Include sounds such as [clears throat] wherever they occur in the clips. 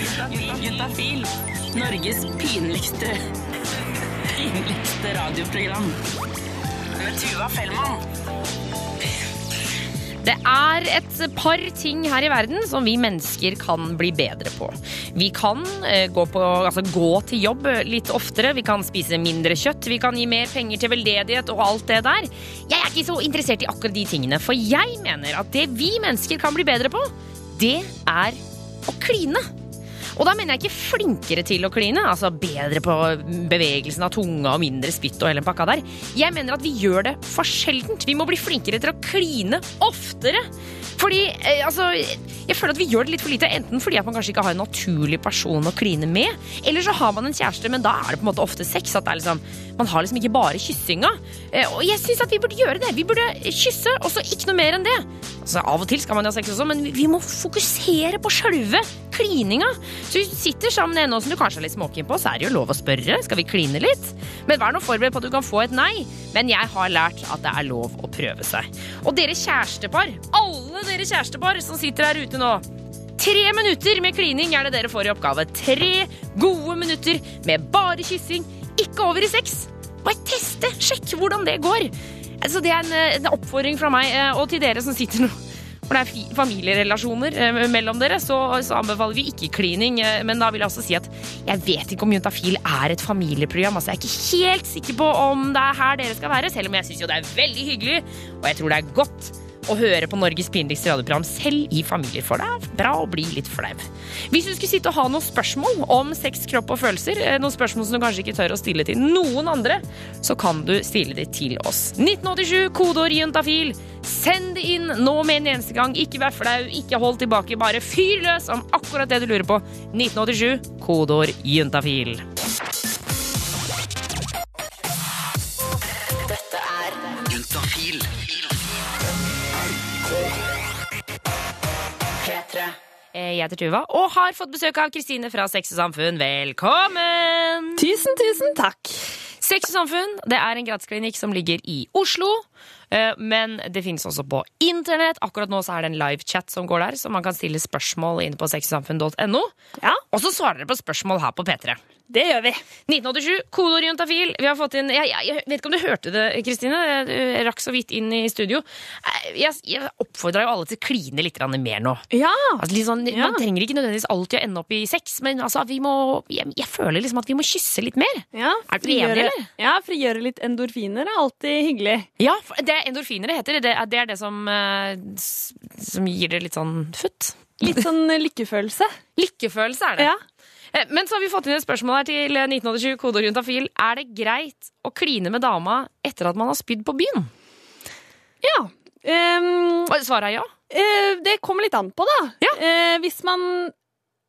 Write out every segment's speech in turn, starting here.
Juntafil. Norges pinligste pinligste radioprogram. Med Tuva Fellmann. Det er et par ting her i verden som vi mennesker kan bli bedre på. Vi kan eh, gå, på, altså, gå til jobb litt oftere, vi kan spise mindre kjøtt, vi kan gi mer penger til veldedighet og alt det der. Jeg er ikke så interessert i akkurat de tingene, for jeg mener at det vi mennesker kan bli bedre på, det er å kline. Og da mener jeg ikke flinkere til å kline, altså bedre på bevegelsen av tunga og mindre spytt og hele pakka der. Jeg mener at vi gjør det for sjeldent. Vi må bli flinkere til å kline oftere. Fordi, eh, altså, jeg føler at vi gjør det litt for lite. Enten fordi at man kanskje ikke har en naturlig person å kline med, eller så har man en kjæreste, men da er det på en måte ofte sex. At liksom, man har liksom ikke bare kyssinga. Eh, og jeg syns at vi burde gjøre det. Vi burde kysse, og så ikke noe mer enn det. Altså, Av og til skal man jo ha sex også, men vi må fokusere på sjølve klininga. Så hvis du sitter sammen med en som du kanskje er litt småkeen på, så er det jo lov å spørre. Skal vi kline litt? Men vær nå forberedt på at du kan få et nei. Men jeg har lært at det er lov å prøve seg. Og dere kjærestepar, alle dere kjærestepar som sitter her ute nå. Tre minutter med klining er det dere får i oppgave. Tre gode minutter med bare kyssing, ikke over i sex. Bare teste, sjekk hvordan det går. Altså, det er en, eh, en oppfordring fra meg eh, og til dere som sitter nå. For det er familierelasjoner eh, mellom dere, så, så anbefaler vi ikke klining. eh, Men da vil jeg også si at jeg vet ikke om Juntafil er et familieprogram. Altså, jeg er ikke helt sikker på om det er her dere skal være, selv om jeg syns jo det er veldig hyggelig, og jeg tror det er godt å høre på Norges pinligste radioprogram selv i familier, for det er bra å bli litt flau. Hvis du skulle sitte og ha noen spørsmål om sex, kropp og følelser, eh, noen spørsmål som du kanskje ikke tør å stille til noen andre, så kan du stille det til oss. 1987, kodeord juntafil. Send det inn nå med en eneste gang. Ikke vær flau, ikke hold tilbake, bare fyr løs om akkurat det du lurer på. 1987, kodeord juntafil. Jeg heter Tuva og har fått besøk av Kristine fra Sex og Samfunn. Velkommen! Tusen, tusen takk. Sex og Samfunn det er en gratisklinikk som ligger i Oslo. eh, Men det finnes også på internett. Akkurat nå så er det en livechat som går der, så man kan stille spørsmål inne på sexogsamfunn.no. Ja, Og så svarer dere på spørsmål her på P3. Det gjør vi. 1987, kodeord juntafil. Vi har fått inn jeg, jeg, jeg vet ikke om du hørte det, Kristine. Jeg rakk så vidt inn i studio. Eh, Jeg, jeg oppfordra jo alle til å kline litt mer nå. Ja. Altså, sånn, Ja. Man trenger ikke nødvendigvis alltid å ende opp i sex, men altså, vi må, jeg, føler liksom at vi må kysse litt mer. ja Er du enig, eller? Ja, frigjøre litt endorfiner er alltid hyggelig. Ja, det er endorfiner det heter. Det er det, er det som, eh, som gir det litt sånn futt. Litt sånn lykkefølelse. Lykkefølelse er det. Ja. Eh, Men så har vi fått inn et spørsmål her til 1987, kodeord juntafil. Er det greit å kline med dama etter at man har spydd på byen? Ja. Um, Svaret er ja. eh, det kommer litt an på, da. Ja. Eh, hvis man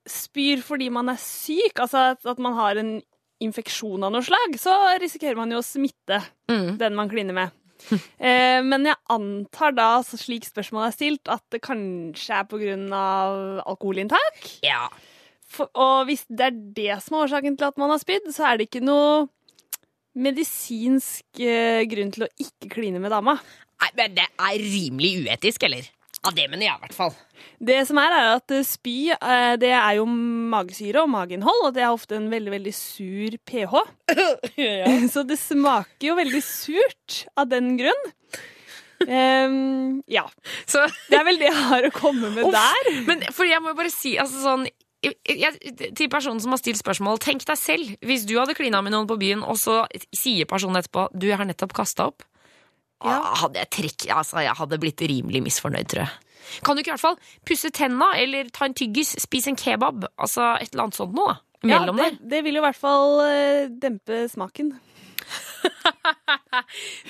spyr fordi man er syk, altså at, man har en infeksjon av noe slag, så risikerer man jo å smitte Mm. den man kliner med. Eh, men jeg antar da, slik spørsmålet er stilt, at det kanskje er på grunn av alkoholinntak. Ja. For, og hvis det er det som er årsaken til at man har spydd, så er det ikke noe medisinsk eh, grunn til å ikke kline med dama. Nei, men det er rimelig uetisk, eller? Ja, det mener jeg i hvert fall. Det som er, er at eh, spy eh, det er jo magesyre og mageinnhold, og det er ofte en veldig, veldig sur pH. [laughs] [laughs] Så det smaker jo veldig surt av den grunn. Um, ja. Så, Det er vel det jeg har å komme med Uff. der. men for jeg må jo bare si altså sånn jeg, til personen som har stilt spørsmål, tenk deg selv. Hvis du hadde klina med noen på byen, og så sier personen etterpå du, jeg har nettopp kasta opp. Ja. Ah, hadde jeg trekk, altså, jeg hadde blitt rimelig misfornøyd, tror jeg. Kan du ikke i hvert fall pusse tenna, eller ta en tyggis, spise en kebab? Altså et eller annet sånt noe. Ja, det, det vil jo i hvert fall eh, dempe smaken. [laughs]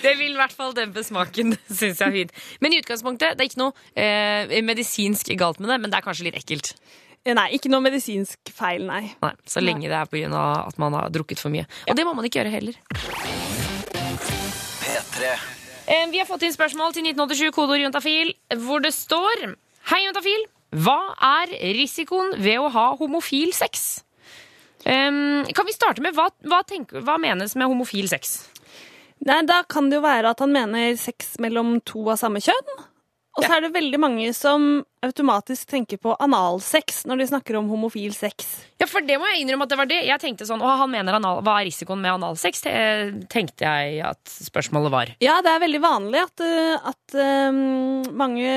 Det vil i hvert fall dempe smaken, [laughs] syns jeg er fint. Men i utgangspunktet, det er ikke noe eh, medisinsk galt med det, men det er kanskje litt ekkelt. Eh, Nei, ikke noe medisinsk feil, nei. Nei, Så lenge det er av at man har drukket for mye. Og det må man ikke gjøre heller. P3. Eh, Vi har fått inn spørsmål til 1987 kodeord juntafil, hvor det står Hei, juntafil. Hva er risikoen ved å ha homofil sex? Um, kan vi starte med hva, hva, tenker, hva menes med homofil sex? Nei, Da kan det jo være at han mener sex mellom to av samme kjønn. Og så er det veldig mange som automatisk tenker på analsex når de snakker om homofil sex. Ja, for det må jeg innrømme at det var det. Jeg tenkte sånn, å, han mener anal, Hva er risikoen med analsex? Tenkte jeg at spørsmålet var. Ja, det er veldig vanlig at, uh, at um, mange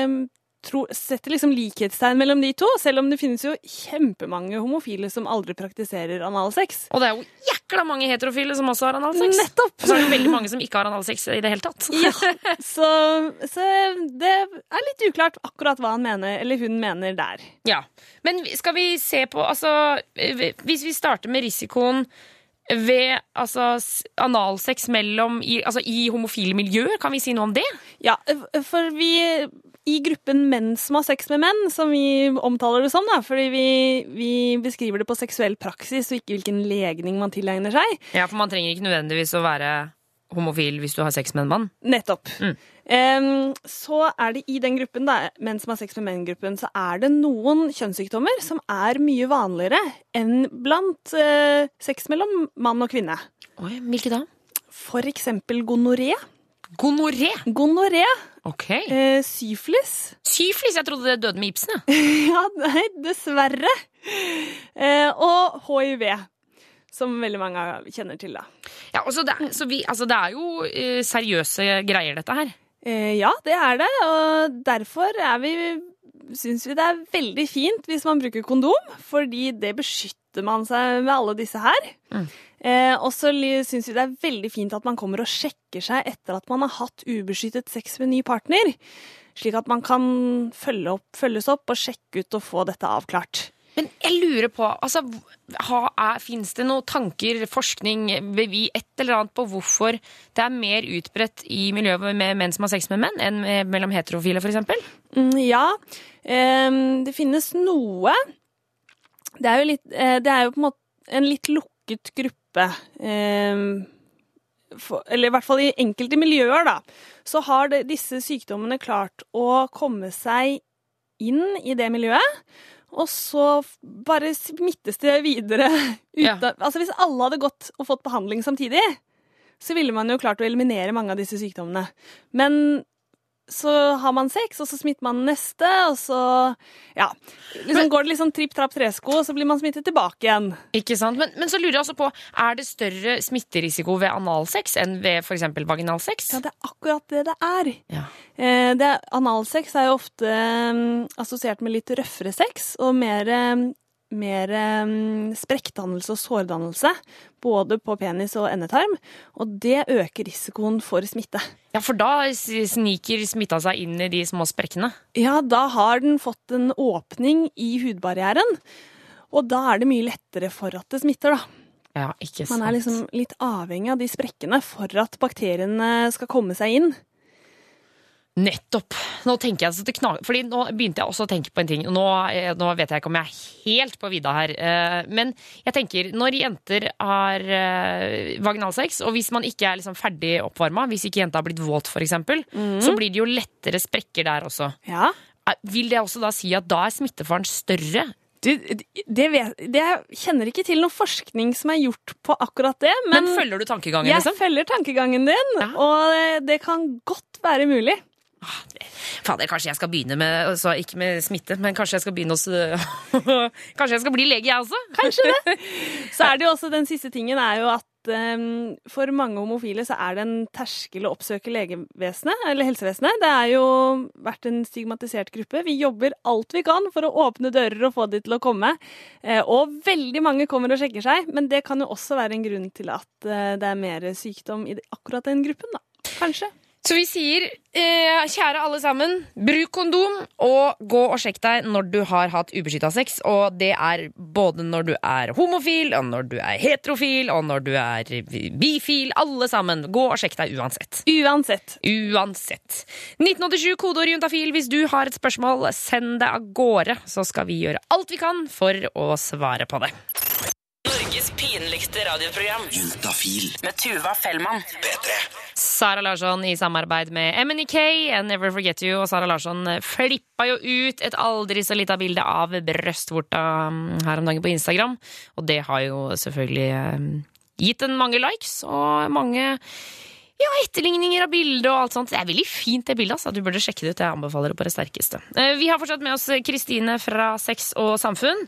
tro, setter liksom likhetstegn mellom de to, selv om det finnes jo kjempemange homofile som aldri praktiserer analsex. Og det er jo jækla mange heterofile som også har analsex. Nettopp! Og så er det veldig mange som ikke har analsex i det hele tatt. [laughs] Ja, så, så det er litt uklart akkurat hva han mener, eller hun mener der. Ja, Men skal vi se på Altså, hvis vi starter med risikoen ved altså, analsex mellom i, altså, i homofile miljøer, kan vi si noe om det? Ja, for vi i gruppen menn som har sex med menn, som vi omtaler det som, da, fordi vi, vi beskriver det på seksuell praksis og ikke hvilken legning man tilegner seg. Ja, For man trenger ikke nødvendigvis å være homofil hvis du har sex med en mann. Nettopp. Mm. Um, så er det i den gruppen, da, menn som har sex med menn-gruppen, så er det noen kjønnssykdommer som er mye vanligere enn blant uh, sex mellom mann og kvinne. Oi, Hvilke da? For eksempel gonoré. Gonoré. Gonoré, Ok. eh, syflis. Syflis. Jeg trodde det døde med Ibsen. [laughs] Ja, nei, dessverre. Eh, og hiv, som veldig mange kjenner til, da. Ja, og så det, er- så vi, altså, det er jo eh, seriøse greier, dette her. Eh, ja, det er det, og derfor er vi syns vi det er veldig fint hvis man bruker kondom, fordi det beskytter man seg med alle disse her. Mm. Eh, og så syns vi det er veldig fint at man kommer og sjekker seg etter at man har hatt ubeskyttet sex med ny partner, slik at man kan følge opp, følges opp og sjekke ut og få dette avklart. Men jeg lurer på, altså, Fins det noen tanker, forskning, bevi, et eller annet på hvorfor det er mer utbredt i miljøet med menn som har sex med menn, enn mellom heterofile, f.eks.? Mm, ja, eh, det finnes noe. Det er jo, litt, eh, det er jo på en måte en litt lukket gruppe. Ehm, for, eller i hvert fall i enkelte miljøer, da. Så har det, disse sykdommene klart å komme seg inn i det miljøet. Og så bare smittes det videre. Ja. Altså Hvis alle hadde gått og fått behandling samtidig, så ville man jo klart å eliminere mange av disse sykdommene. Men så har man sex, og så smitter man neste, og så ja, liksom går det sånn tripp, trapp, tresko, og så blir man smittet tilbake igjen. Ikke sant? Men, men så lurer jeg også på, er det større smitterisiko ved analsex enn ved f.eks. vaginalsex? Ja, det er akkurat det det er. Ja. Eh, det, analsex er jo ofte mm, assosiert med litt røffere sex, og mer, mm, mer sprekkdannelse og sårdannelse, både på penis og endetarm, og det øker risikoen for smitte. ja, for da sniker smitta seg inn i de små sprekkene. Ja, da har den fått en åpning i hudbarrieren, og da er det mye lettere for at det smitter, da. Ja, ikke sant. Man er liksom litt avhengig av de sprekkene for at bakteriene skal komme seg inn. Nettopp. Nå tenker jeg så det knager Fordi nå begynte jeg også å tenke på en ting. Nå, eh, nå vet jeg ikke om jeg er helt på vidda her. eh, Men jeg tenker, når jenter har eh, vaginalsex, og hvis man ikke er liksom ferdig oppvarma, hvis ikke jenta har blitt våt f.eks., mm. så blir det jo lettere sprekker der også. Ja, Vil det også da si at da er smittefaren større? du, det, vet, det Jeg kjenner ikke til noe forskning som er gjort på akkurat det, men, Men, følger du tankegangen, jeg liksom? følger tankegangen din, Ja. og det, det kan godt være mulig. Fader, kanskje jeg skal begynne med altså Ikke med smitte, men kanskje jeg skal begynne hos [laughs] Kanskje jeg skal bli lege, jeg også? Kanskje det. [laughs] Så er det jo også den siste tingen er jo at em, for mange homofile så er det en terskel å oppsøke legevesenet, eller helsevesenet. Det er jo vært en stigmatisert gruppe. Vi jobber alt vi kan for å åpne dører og få de til å komme. Eh, Og veldig mange kommer og sjekker seg, men det kan jo også være en grunn til at eh, det er mer sykdom i akkurat den gruppen, da. Kanskje. Så vi sier, eh, kjære alle sammen, bruk kondom og gå og sjekk deg når du har hatt ubeskytta sex. Og det er både når du er homofil, og når du er heterofil, og når du er bifil. Alle sammen. Gå og sjekk deg uansett. Uansett. Uansett. 1987, kodeord juntafil. Hvis du har et spørsmål, send det av gårde, så skal vi gjøre alt vi kan for å svare på det. Norges pinligste radioprogram Juntafil. med Tuva Fellmann. P3. Sara Larsson i samarbeid med MNEK and Never Forget You. Og Sara Larsson flippa jo ut et aldri så lita bilde av brøstvorta mm, her om dagen på Instagram. Og det har jo selvfølgelig eh, gitt en mange likes, og mange Ja, etterligninger av bildet og alt sånt. Det er veldig fint, det bildet. Altså. Du burde sjekke det ut. Jeg anbefaler det på det sterkeste. Eh, Vi har fortsatt med oss Kristine fra Sex og Samfunn.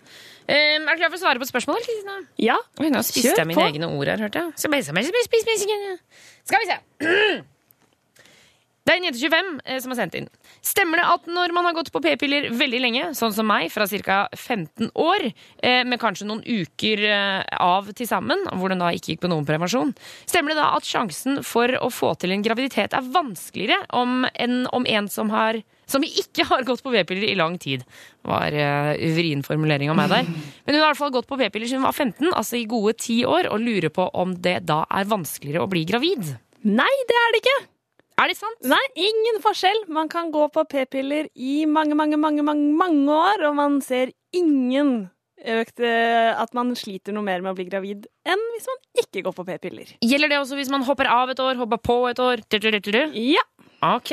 Eh, Er du klar for å svare på spørsmål, Kristine? Ja. Oi, nå spiste jeg mine på. egne ord her, hørte jeg. Skal vi se, [clears throat] spis, spis, spis, spis. Skal vi se. Det er en jente 25 eh, som har sendt inn. Stemmer det at når man har gått på p-piller veldig lenge, sånn som meg, fra ca. 15 år, eh, med kanskje noen uker eh, av til sammen, hvor den da ikke gikk på noen prevensjon, stemmer det da at sjansen for å få til en graviditet er vanskeligere om enn om en som har som ikke har gått på p-piller i lang tid. var uh, vrien formulering av meg der. Men hun har i hvert fall gått på p-piller siden hun var 15, altså i gode ti år, og lurer på om det da er vanskeligere å bli gravid. Nei, det er det ikke. Er det sant? Nei, ingen forskjell. Man kan gå på p-piller i mange, mange, mange, mange, mange år, og man ser ingen økt eh, at man sliter noe mer med å bli gravid enn hvis man ikke går på p-piller. Gjelder det også hvis man hopper av et år, hopper på et år? Ja. Ok,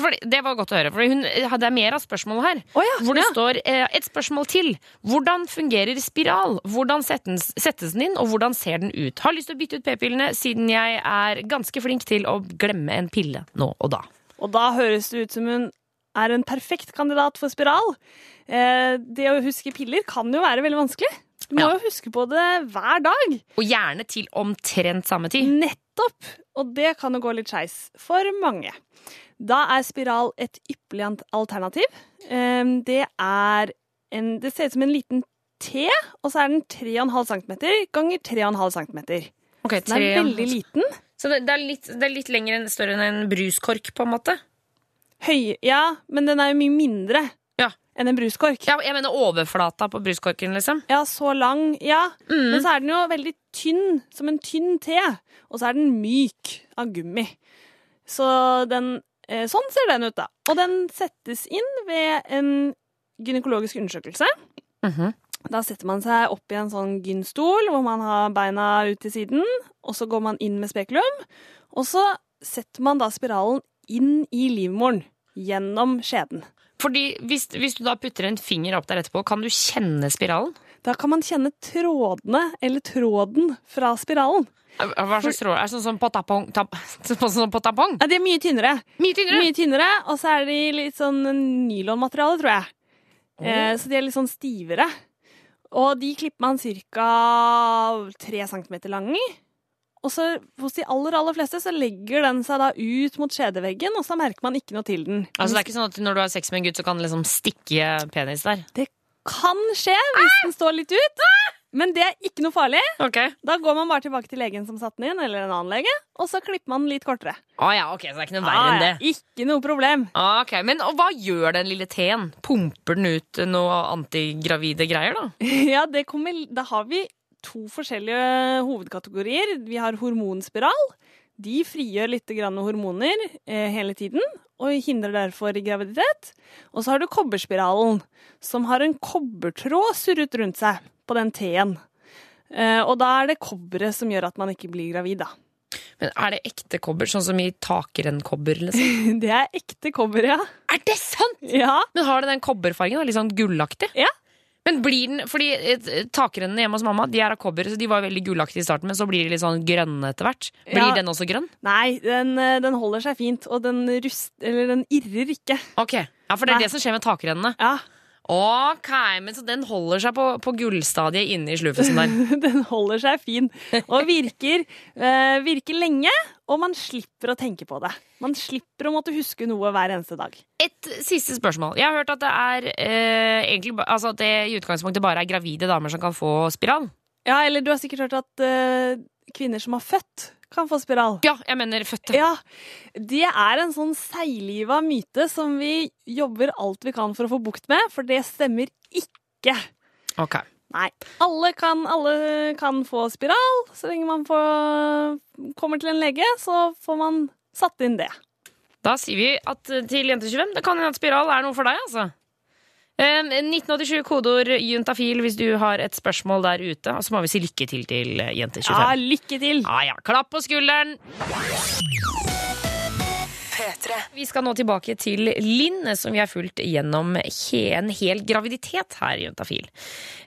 Fordi, Det var godt å høre. For hun hadde mer av spørsmålet her. Oh, ja, hvor det ja. står eh, et spørsmål til. Hvordan fungerer spiral? Hvordan settes, settes den inn, og hvordan ser den ut? Har lyst til å bytte ut p-pillene, siden jeg er ganske flink til å glemme en pille nå og da. Og da høres det ut som hun er en perfekt kandidat for spiral. Eh, det å huske piller kan jo være veldig vanskelig. Du må Ja. jo huske på det hver dag. Og gjerne til omtrent samme tid. Nettopp! Og det kan jo gå litt skeis for mange. Da er spiral et ypperlig alternativ. Eh, Det er en Det ser ut som en liten T, og så er den 3,5 cm ganger 3,5 cm. Ok, Den er veldig liten. Så det, er litt, det er litt lenger enn, større enn en bruskork, på en måte? Høy, ja, men den er jo mye mindre. Enn en bruskork. Ja, jeg mener overflata på bruskorken, liksom. Ja, så lang, ja. Mm. Men så er den jo veldig tynn, som en tynn te. Og så er den myk av gummi. Så den eh, Sånn ser den ut, da. Og den settes inn ved en gynekologisk undersøkelse. Mhm. Da setter man seg opp i en sånn gynstol hvor man har beina ut til siden, og så går man inn med spekulum. Og så setter man da spiralen inn i livmoren gjennom skjeden. Fordi hvis, hvis du da putter en finger opp der etterpå, kan du kjenne spiralen? Da kan man kjenne trådene, eller tråden, fra spiralen. Hva slags tråd? Er det sånn som på tapong? Tap, [laughs] sånn på tapong? Ja, de er mye tynnere. Mye tynnere! Mye tynnere, og så er de litt sånn nylonmateriale, tror jeg. Eh, så de er litt sånn stivere. Og de klipper man ca. tre centimeter i. Og så hos de aller, aller fleste så legger den seg da ut mot skjedeveggen, og så merker man ikke noe til den. Altså Det er ikke sånn at når du har sex med en gutt, så kan det liksom stikke penis der? Det kan skje hvis den står litt ut, men det er ikke noe farlig. Ok. Da går man bare tilbake til legen som satte den inn, eller en annen lege, og så klipper man den litt kortere. Ah, ja, ok, så det er ikke noe verre enn det. Ah, Ikke noe problem. Ok, Men hva gjør den lille teen? Pumper den ut noe antigravide greier, da? [laughs] Ja, det kommer, da har vi to forskjellige hovedkategorier. Vi har hormonspiral. De frigjør litt hormoner eh, hele tiden og hindrer derfor graviditet. Og så har du kobberspiralen, som har en kobbertråd surret rundt seg på den T-en. Eh, og da er det kobberet som gjør at man ikke blir gravid, da. Men Er det ekte kobber, sånn som i takrennkobber? Liksom? [laughs] Det er ekte kobber, ja. Er det sant?! Ja, Men har det den kobberfargen? Litt sånn gullaktig? Ja. Men blir den, fordi eh, Takrennene hjemme hos mamma de er av kobber, så de var veldig gullaktige i starten, men så blir de litt sånn grønne etter hvert. Blir Ja. den også grønn? Nei, den, eh, den holder seg fint, og den rust... Eller den irrer ikke. Ok, ja, For det er Nei. det som skjer med takrennene. Ja, Ok, men Så den holder seg på, på gullstadiet inne i slufusen der. [laughs] Den holder seg fin og virker, uh, virker lenge, og man slipper å tenke på det. Man slipper å måtte huske noe hver eneste dag. Et siste spørsmål. Jeg har hørt at det er uh, egentlig, altså at det i utgangspunktet bare er gravide damer som kan få spiral. Ja, eller du har sikkert hørt at uh, kvinner som har født, kan få spiral. Ja, jeg mener fødte. Ja, det er en sånn seigliva myte som vi jobber alt vi kan for å få bukt med, for det stemmer ikke. Ok. Nei. Alle kan, alle kan få spiral. Så lenge man får, kommer til en lege, så får man satt inn det. Da sier vi at eh, til Jente25 det kan hende at spiral er noe for deg, altså. Eh, 1987 kodeord juntafil hvis du har et spørsmål der ute. Og så må vi si lykke til til eh, Jente25. Ja, lykke til! Ja, ja. Klapp på skulderen! P3. Vi skal nå tilbake til Linn, som vi har fulgt gjennom en hel graviditet her i Juntafil.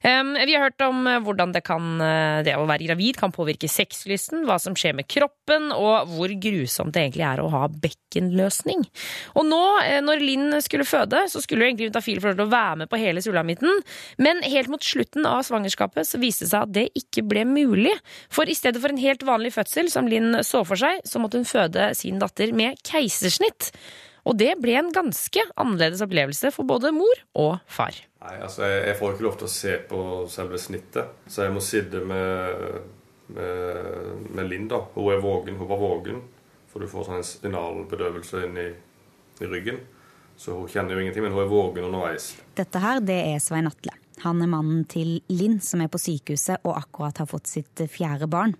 Vi har hørt om hvordan det, kan, eh, det å være gravid kan påvirke sexlysten, hva som skjer med kroppen, og hvor grusomt det egentlig er å ha bekkenløsning. Og nå, eh, når Linn skulle føde, så skulle jo egentlig Juntafil få være med på hele sulamitten, men helt mot slutten av svangerskapet så viste det seg at det ikke ble mulig. For i stedet for en helt vanlig fødsel, som Linn så for seg, så måtte hun føde sin datter med keisersnitt. Og det ble en ganske annerledes opplevelse for både mor og far. Nei, altså jeg, jeg får ikke lov til å se på selve snittet, så jeg må sitte med, med, med Linn. da. Hun er vågen, hun var vågen, for du får sånn en spinalbedøvelse inn i, i ryggen. Så hun kjenner jo ingenting, men hun er vågen underveis. Dette her, det er Svein Atle. Han er mannen til Linn, som er på sykehuset og akkurat har fått sitt fjerde barn.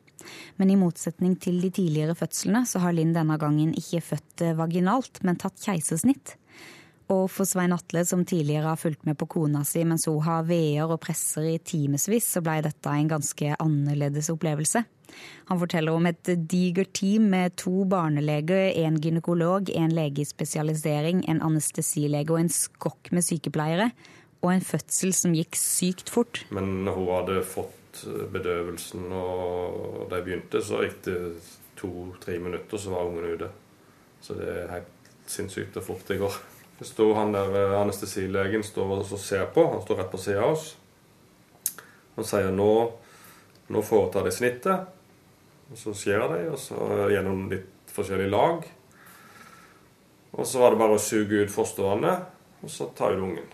Men i motsetning til de tidligere fødslene, så har Linn denne gangen ikke født vaginalt, men tatt keisersnitt. Og for Svein Atle, som tidligere har fulgt med på kona si mens hun har veer og presser i timevis, så blei dette en ganske annerledes opplevelse. Han forteller om et digert team med to barneleger, en gynekolog, en lege i spesialisering, en anestesilege og en skokk med sykepleiere. Og en fødsel som gikk sykt fort. Men hun hadde fått bedøvelsen, og da jeg begynte, så gikk det to-tre minutter, så var ungen ute. Så det er helt sinnssykt hvor fort det går. Det står han der eh, anestesilegen står og ser på. Han står rett på sida av oss. Han sier nå, nå foretar de snittet. Og så skjer det, og så gjennom litt forskjellige lag. Og så var det bare å suge ut fostervannet, og så ta ut ungen.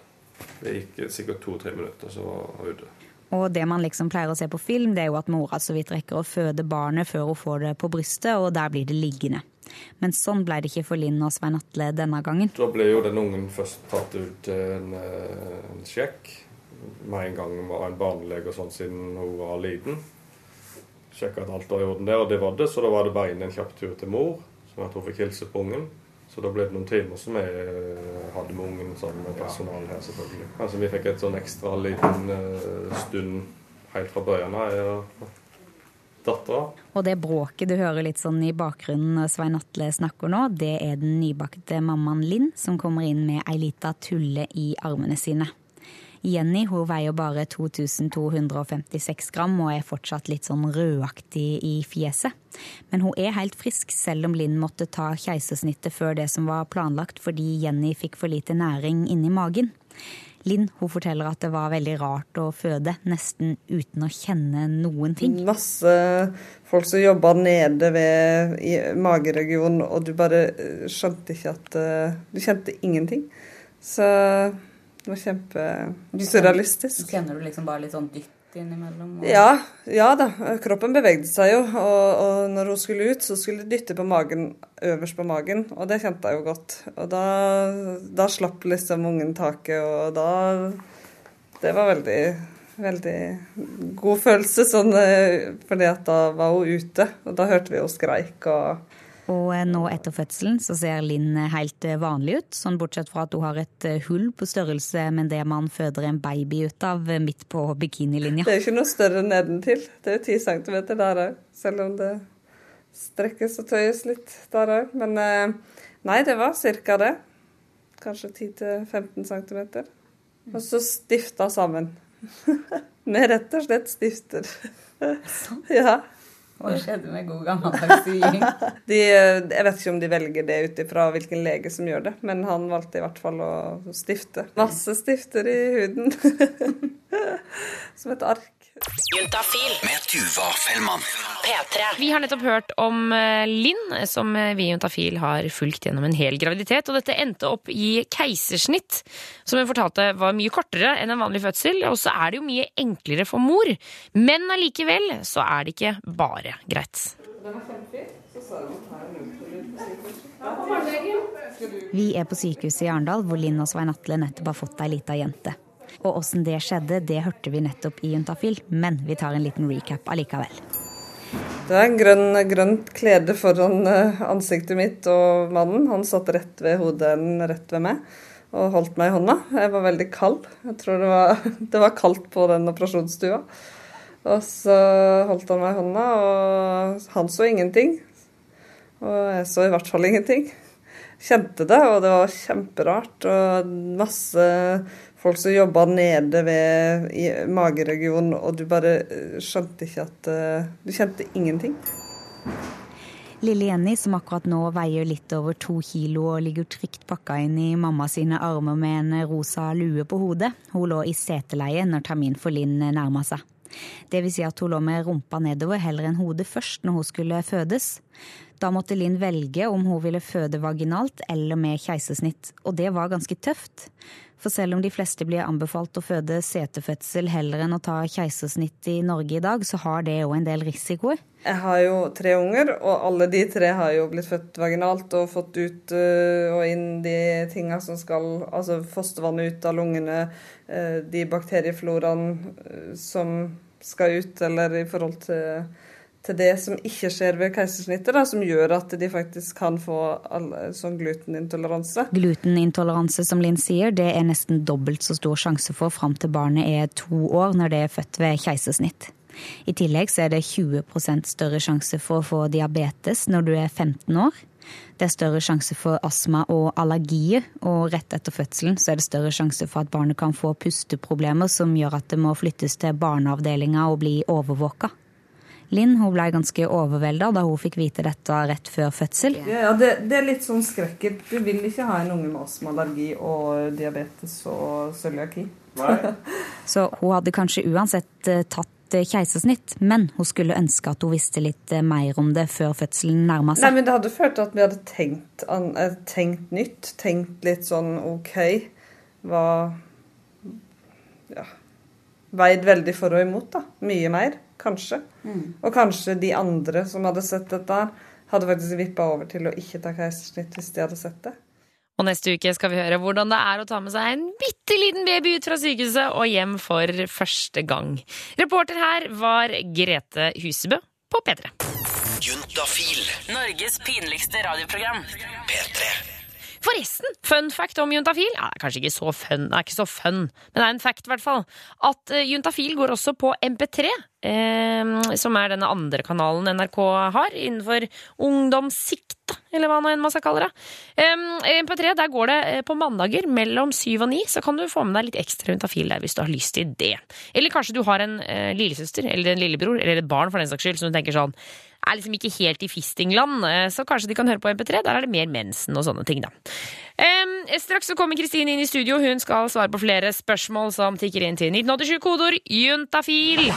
Det gikk sikkert to-tre minutter, så var hun ute. Og det man liksom pleier å se på film, det er jo at mora så vidt rekker å føde barnet før hun får det på brystet, og der blir det liggende. Men sånn ble det ikke for Linn og Svein Atle denne gangen. Da ble jo den ungen først tatt ut en, eh, en sjekk. Med en gang var en barnelege og sånn siden hun var liten. Sjekka at alt var i orden der, og det var det. Så da var det bare inn en kjapp tur til mor, sånn at hun fikk hilse på ungen. Så da ble det noen timer som jeg eh, hadde med ungen sammen med personal her, selvfølgelig. Altså Vi fikk et sånn ekstra liten uh, stund helt fra begynnelsen av, jeg og dattera. Og det bråket du hører litt sånn i bakgrunnen når Svein Atle snakker nå, det er den nybakte mammaen Linn som kommer inn med ei lita tulle i armene sine. Jenny hun veier bare 2256 gram og er fortsatt litt sånn rødaktig i fjeset. Men hun er helt frisk, selv om Linn måtte ta keisersnittet før det som var planlagt fordi Jenny fikk for lite næring inni magen. Linn hun forteller at det var veldig rart å føde, nesten uten å kjenne noen ting. Masse folk som jobba nede ved i mageregionen, og du bare skjønte ikke at eh, Du kjente ingenting. Så det var kjempesurrealistisk. Kjenner du liksom bare litt sånn dytt innimellom? Og... Ja, ja da. Kroppen bevegde seg jo. Og, og, når hun skulle ut, så skulle de dytte på magen øverst på magen. Og det kjente jeg jo godt. Og da, da slapp liksom ungen taket, og da Det var veldig veldig god følelse, sånn, eh, fordi at da var hun ute. Og da hørte vi henne skreik og og eh, nå etter fødselen så ser Linn eh, helt eh, vanlig ut, sånn bortsett fra at hun har et hull på størrelse med det man føder en baby ut av midt på bikinilinja. Det er jo ikke noe større nedentil. Det er jo ti centimeter der òg, selv om det strekkes og tøyes litt der òg. Men nei, det var ca. det. Kanskje 10-15 centimeter. Og så stifta sammen. [laughs] med rett og slett stifter. Sånn? ja. Hva skjedde med god gammeldags sying? [laughs] jeg vet ikke om de velger det ut ifra hvilken lege som gjør det, men han valgte i hvert fall å stifte. Masse stifter i huden. [laughs] Som et ark. Juntafil med Tuva Fellmann. P3. Vi har nettopp hørt om eh, Linn, som eh, vi i Juntafil har fulgt gjennom en hel graviditet. Og dette endte opp i keisersnitt, som hun fortalte var mye kortere enn en vanlig fødsel. Og så er det jo mye enklere for mor. Men allikevel så er det ikke bare greit. Vi er på sykehuset i Arendal, hvor Linn og Svein Atle nettopp har fått ei lita jente. Og åssen det skjedde, det hørte vi nettopp i Juntafil, men vi tar en liten recap allikevel. Det er en grønn, grønt klede foran eh, ansiktet mitt og mannen. Han satt rett ved hodet, rett ved meg og holdt meg i hånda. Jeg var veldig kald. Jeg tror det var, [laughs] det var kaldt på den operasjonsstua. Og så holdt han meg i hånda, og han så ingenting. Og jeg så i hvert fall ingenting. kjente det, og det var kjemperart. Og masse folk som jobba nede ved, i mageregionen, og du bare eh, skjønte ikke at uh, Du kjente ingenting. Lille Jenny, som akkurat nå veier litt over to kilo og ligger trygt pakka inn i mamma sine armer med en rosa lue på hodet, hun lå i seteleie når termin for Linn nærma seg. Det vil si at hun lå med rumpa nedover heller enn hodet først når hun skulle fødes. Da måtte Linn velge om hun ville føde vaginalt eller med keisersnitt, og det var ganske tøft. For selv om de fleste blir anbefalt å føde setefødsel heller enn å ta keisersnitt i Norge i dag, så har det òg en del risikoer. Jeg har jo tre unger, og alle de tre har jo blitt født vaginalt og fått ut uh, og inn de tinga som skal Altså fostervannet ut av lungene, uh, de bakteriefloraene uh, som skal ut, eller i forhold til til det som ikke skjer ved keisersnittet, som gjør at de faktisk kan få sånn glutenintoleranse. Glutenintoleranse, som Linn sier, det er nesten dobbelt så stor sjanse for fram til barnet er to år når det er født ved keisersnitt. I tillegg så er det 20% større sjanse for å få diabetes når du er 15 år. Det er større sjanse for astma og allergier, og rett etter fødselen så er det større sjanse for at barnet kan få pusteproblemer som gjør at det må flyttes til barneavdelinga og bli overvåka. Linn hun ble ganske overvelda da hun fikk vite dette rett før fødsel. Ja, det, det, er litt sånn skrekket. Du vil ikke ha en unge med astmaallergi og diabetes og cøliaki. [laughs] Så hun hadde kanskje uansett eh, tatt eh, keisersnitt, men hun skulle ønske at hun visste litt eh, mer om det før fødselen nærma seg. Nei, men Det hadde følt at vi hadde tenkt, tenkt nytt. Tenkt litt sånn OK. Hva Ja. Veid veldig for og imot, da. Mye mer. Kanskje. Mm. Og kanskje de andre som hadde sett dette, hadde faktisk vippa over til å ikke ta keisersnitt hvis de hadde sett det. Og neste uke skal vi høre hvordan det er å ta med seg en bitte liten baby ut fra sykehuset og hjem for første gang. Reporter her var Grete Husebø på P3. Juntafil. Norges pinligste radioprogram. P3. Forresten, fun fact om juntafil. Ja, det er kanskje ikke så fun, det er ikke så fun, men det er en fact, i hvert fall. At uh, juntafil går også på MP3, eh, som er denne andre kanalen NRK har innenfor ungdomssikt, eller hva nå enn man skal kalle det. Eh, MP3, der går det eh, på mandager mellom syv og ni, så kan du få med deg litt ekstra juntafil der hvis du har lyst til det. Eller kanskje du har en eh, lillesøster eller en lillebror eller et barn for den saks skyld som du tenker sånn er liksom ikke helt i fistingland, eh, så kanskje de kan høre på MP3. Der er det mer mensen og sånne ting, da. Um, straks så kommer Kristine inn i studio. Hun skal svare på flere spørsmål som tikker inn til 1987-kodord juntafil.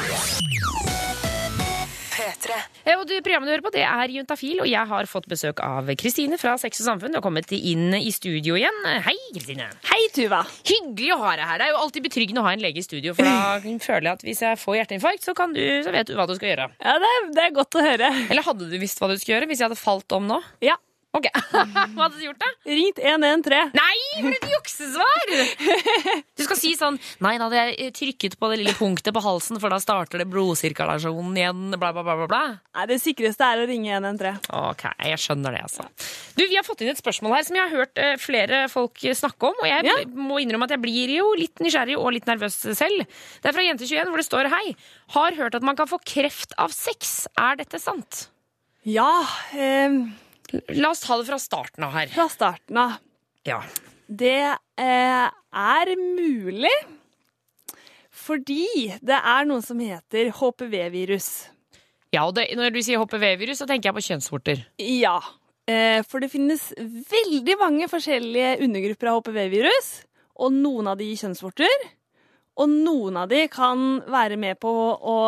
P3. Og du, Programmet du hører på, det er Juntafil, og jeg har fått besøk av Kristine fra Sex og Samfunn. Du har kommet inn i studio igjen. Hei, Kristine. Hei, Tuva. Hyggelig å ha deg her. Det er jo alltid betryggende å ha en lege i studio, for da [laughs] føler jeg at hvis jeg får hjerteinfarkt, så, du, så vet du hva du skal gjøre. Ja, det er, det er godt å høre. Eller hadde du visst hva du skulle gjøre hvis jeg hadde falt om nå? Ja. Ok, [laughs] Hva hadde du gjort, da? Ringt 113. Nei, for et juksesvar! [laughs] Du skal si sånn Nei, da hadde jeg trykket på det lille punktet på halsen, for da starter det blodsirkulasjonen igjen, bla, bla, bla, bla. Nei, Det sikreste er å ringe 113. Ok, jeg skjønner det, altså. Du, Vi har fått inn et spørsmål her som jeg har hørt eh, flere folk snakke om, og jeg ja. må innrømme at jeg blir jo litt nysgjerrig og litt nervøs selv. Det er fra Jente21, hvor det står Hei, har hørt at man kan få kreft av sex. Er dette sant? Ja. Eh La oss ta det fra starten av her. Fra starten av. Ja. Det eh, er mulig fordi det er noe som heter HPV-virus. Ja, og det, når du sier HPV-virus, så tenker jeg på kjønnsvorter. Ja, eh, for det finnes veldig mange forskjellige undergrupper av HPV-virus. Og noen av de gir kjønnsvorter. Og noen av de kan være med på å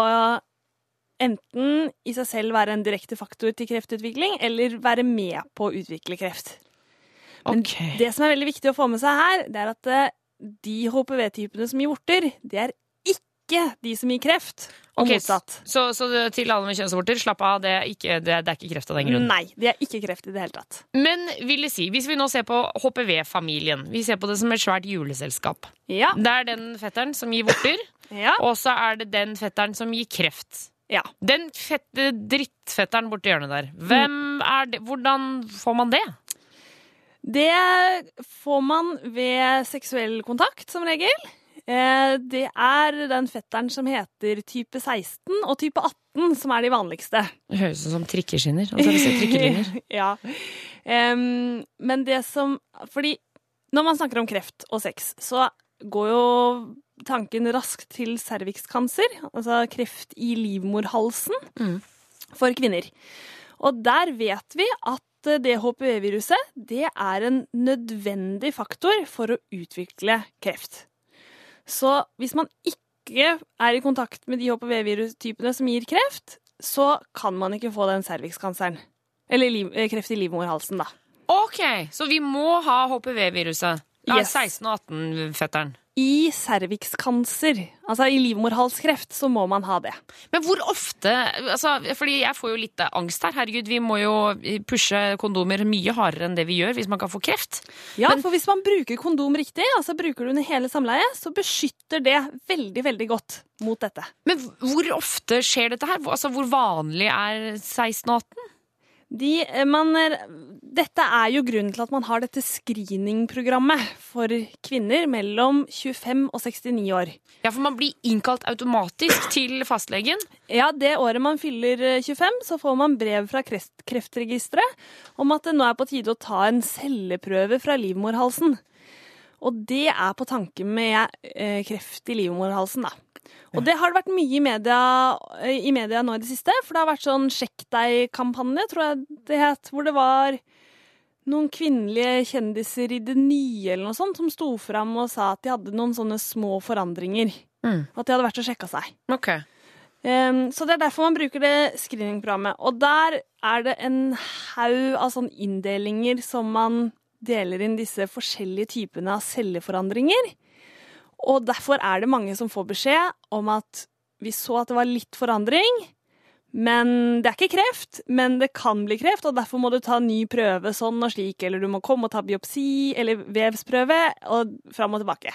enten i seg selv være en direkte faktor til kreftutvikling, eller være med på å utvikle kreft. Men okay. det som er veldig viktig å få med seg her, det er at eh, de HPV-typene som gir vorter, det er ikke de som gir kreft, og okay, motsatt. Så, så, til alle med kjønnsvorter, slapp av, det er, ikke, det, det er, ikke, kreft av den grunn? Nei, det er ikke kreft i det hele tatt. Men vil det si, hvis vi nå ser på HPV-familien, vi ser på det som et svært juleselskap. Ja. Det er den fetteren som gir vorter, ja. og så er det den fetteren som gir kreft. Ja. Den fette drittfetteren borti hjørnet der, hvem er det? hvordan får man det? Det får man ved seksuell kontakt, som regel. Eh, det er den fetteren som heter type 16 og type 18 som er de vanligste. Det høres ut som trikkeskinner. Altså, trikkelinjer. [laughs] ja. Um, men det som Fordi når man snakker om kreft og sex, så går jo tanken raskt til cervixkancer, altså kreft i livmorhalsen, Mm. for kvinner. Og der vet vi at det HPV-viruset det er en nødvendig faktor for å utvikle kreft. Så hvis man ikke er i kontakt med de HPV-virustypene som gir kreft, så kan man ikke få den cervixkanseren. Eller liv, eh, kreft i livmorhalsen, da. Ok, så vi må ha HPV-viruset. Ja, Yes. 16 og 18-fetteren. I cervixkancer, altså i livmorhalskreft, så må man ha det. Men hvor ofte altså, Fordi jeg får jo litt angst her. Herregud, vi må jo pushe kondomer mye hardere enn det vi gjør hvis man kan få kreft. Ja, Men- for hvis man bruker kondom riktig, altså bruker du under hele samleiet, så beskytter det veldig, veldig godt mot dette. Men hvor ofte skjer dette her? Altså, hvor vanlig er 16 og 18? De, eh, man, dette er jo grunnen til at man har dette screeningprogrammet for kvinner mellom 25 og 69 år. Ja, for man blir innkalt automatisk til fastlegen. Ja, det året man fyller eh, 25, så får man brev fra kreft, Kreftregisteret om at det nå er på tide å ta en celleprøve fra livmorhalsen. Og det er på tanke med eh, kreft i livmorhalsen, da. Og det har det vært mye i media, eh, i media nå i det siste, for det har vært sånn Sjekk deg-kampanje, tror jeg det het, hvor det var noen kvinnelige kjendiser i det nye eller noe sånt som sto fram og sa at de hadde noen sånne små forandringer. Mm. At de hadde vært og sjekka seg. Okay. Um, så det er derfor man bruker det screeningprogrammet. Og der er det en haug av sånne inndelinger som man deler inn disse forskjellige typene av celleforandringer. Og derfor er det mange som får beskjed om at vi så at det var litt forandring, men det er ikke kreft, men det kan bli kreft, og derfor må du ta ny prøve sånn og slik, eller du må komme og ta biopsi eller vevsprøve, og fram og tilbake.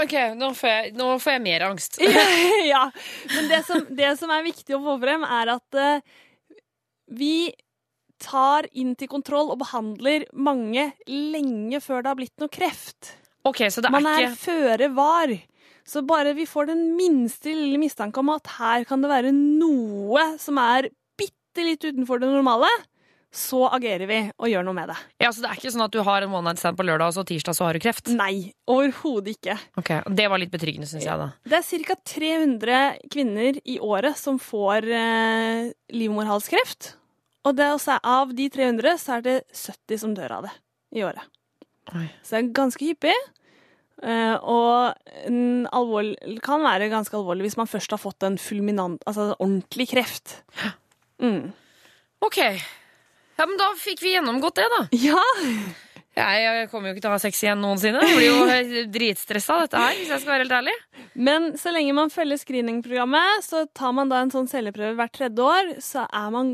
Ok, nå får jeg, nå får jeg mer angst. [laughs] ja, men det som, det som er viktig å få frem, er at uh, vi tar inn til kontroll og behandler mange lenge før det har blitt noe kreft. Ok, så det er Man er ikke føre var. Så bare vi får den minste lille mistanke om at her kan det være noe som er bitte litt utenfor det normale, så agerer vi og gjør noe med det. Ja, så det er ikke sånn at du har en one night stand på lørdag, og så tirsdag så har du kreft? Nei, overhodet ikke. Ok, Det var litt betryggende, syns jeg, da. Det er ca. 300 kvinner i året som får eh, livmorhalskreft. Og det også er, av de 300 så er det 70 som dør av det i året. Oi. Så det er ganske hyppig. eh, og det alvorlig, kan være ganske alvorlig hvis man først har fått en fulminant, altså ordentlig kreft. Mm. Ok. Ja, men da fikk vi gjennomgått det, da. Ja! Jeg, jeg kommer jo ikke til å ha sex igjen noensinne. Jeg blir jo [laughs] dritstressa av dette her, hvis jeg skal være helt ærlig. Men så lenge man følger screeningprogrammet, så tar man da en sånn celleprøve hvert tredje år, så er man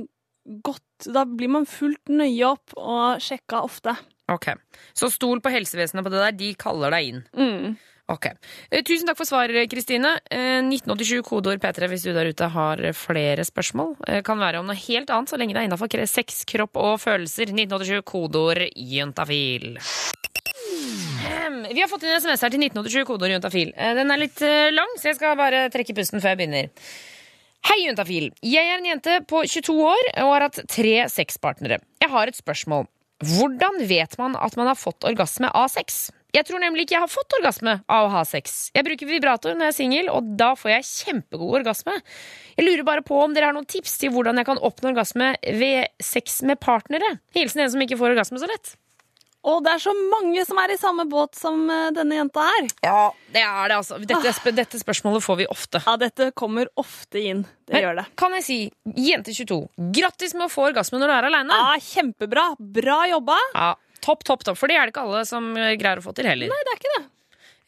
godt Da blir man fulgt nøye opp og sjekka ofte. Ok, Så stol på helsevesenet på det der. De kaller deg inn. Mm. Ok. Eh, Tusen takk for svaret, Kristine. Eh, 1987 kodeord P3 hvis du der ute har flere spørsmål. Eh, kan være om noe helt annet, så lenge det er innafor sex, kropp og følelser. 1987 kodeord juntafil. Vi har fått inn SMS her til 1987 kodeord juntafil. Eh, Den er litt eh, lang, så jeg skal bare trekke pusten før jeg begynner. Hei, juntafil. Jeg er en jente på 22 år og har hatt tre sexpartnere. Jeg har et spørsmål. Hvordan vet man at man har fått orgasme av sex? Jeg tror nemlig ikke jeg har fått orgasme av å ha sex. Jeg bruker vibrator når jeg er singel, og da får jeg kjempegod orgasme. Jeg lurer bare på om dere har noen tips til hvordan jeg kan oppnå orgasme ved sex med partnere. Hilsen en som ikke får orgasme så lett. Og det er så mange som er i samme båt som eh, denne jenta her. Ja, det er det, altså. Dette, sp- dette spørsmålet får vi ofte. Ja, dette kommer ofte inn. Det Men gjør det. Kan jeg si, jente 22, grattis med å få orgasme når du er aleine. Ja, kjempebra. Bra jobba. Ja, topp, topp, topp. For det er det ikke alle som eh, greier å få til heller. Nei, det er ikke det.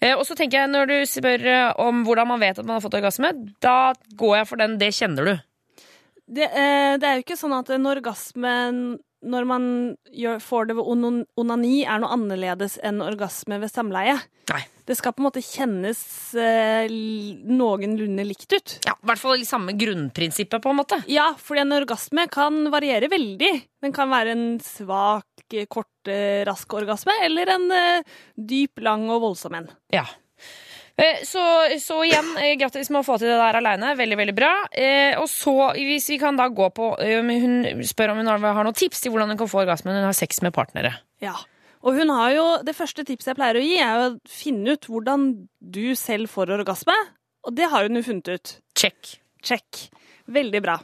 Eh, og så tenker jeg, når du spør om hvordan man vet at man har fått orgasme, da går jeg for den 'det kjenner du'. Det, det er jo ikke sånn at en orgasme når man gjør, får det ved onani, er noe annerledes enn orgasme ved samleie. Nei. Det skal på en måte kjennes eh, noenlunde likt ut. Ja, I hvert fall i samme grunnprinsippet, på en måte. Ja, fordi en orgasme kan variere veldig. Den kan være en svak, kort, eh, rask orgasme, eller en eh, dyp, lang og voldsom en. Ja. Eh, Så, så igjen, eh, grattis med å få til det der aleine. Veldig, veldig bra. Eh, og så, hvis vi kan da gå på Hun spør om hun har, noen tips til hvordan hun kan få orgasme når hun har sex med partnere. Ja. Og hun har jo, det første tipset jeg pleier å gi, er å finne ut hvordan du selv får orgasme. Og det har hun jo funnet ut. Check. Check. Veldig bra.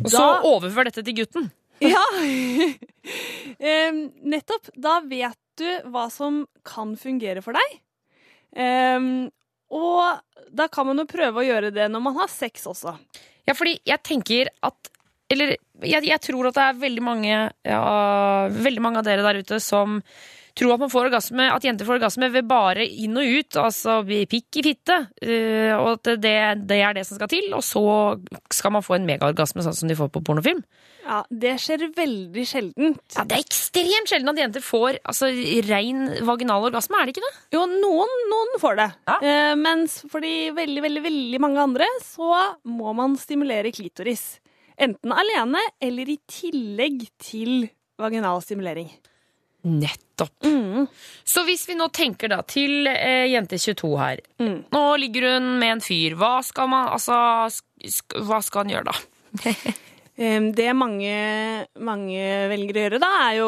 Og så overfør dette til gutten. [laughs] Ja, [laughs] nettopp. Da vet du hva som kan fungere for deg. Em, og da kan man jo prøve å gjøre det når man har sex også. Ja, fordi jeg tenker at Eller jeg, jeg tror at det er veldig mange ja, Veldig mange av dere der ute som tror at man får orgasme At jenter får orgasme ved bare inn og ut, altså pikk i fitte. eh, og at det, det er det som skal til. Og så skal man få en megaorgasme, sånn som de får på pornofilm. Ja, Det skjer veldig sjeldent. Ja, Det er ekstremt sjelden at jenter får altså, rein vaginal orgasme, er det ikke det? Jo, noen, noen får det. Ja. Eh, mens for de veldig, veldig, veldig mange andre så må man stimulere klitoris. Enten alene eller i tillegg til vaginal stimulering. Nettopp. Mm. Så hvis vi nå tenker da til eh, jente 22 her. Mm. Nå ligger hun med en fyr. Hva skal man Altså, sk hva skal han gjøre da? [laughs] Det mange, mange velger å gjøre da, er jo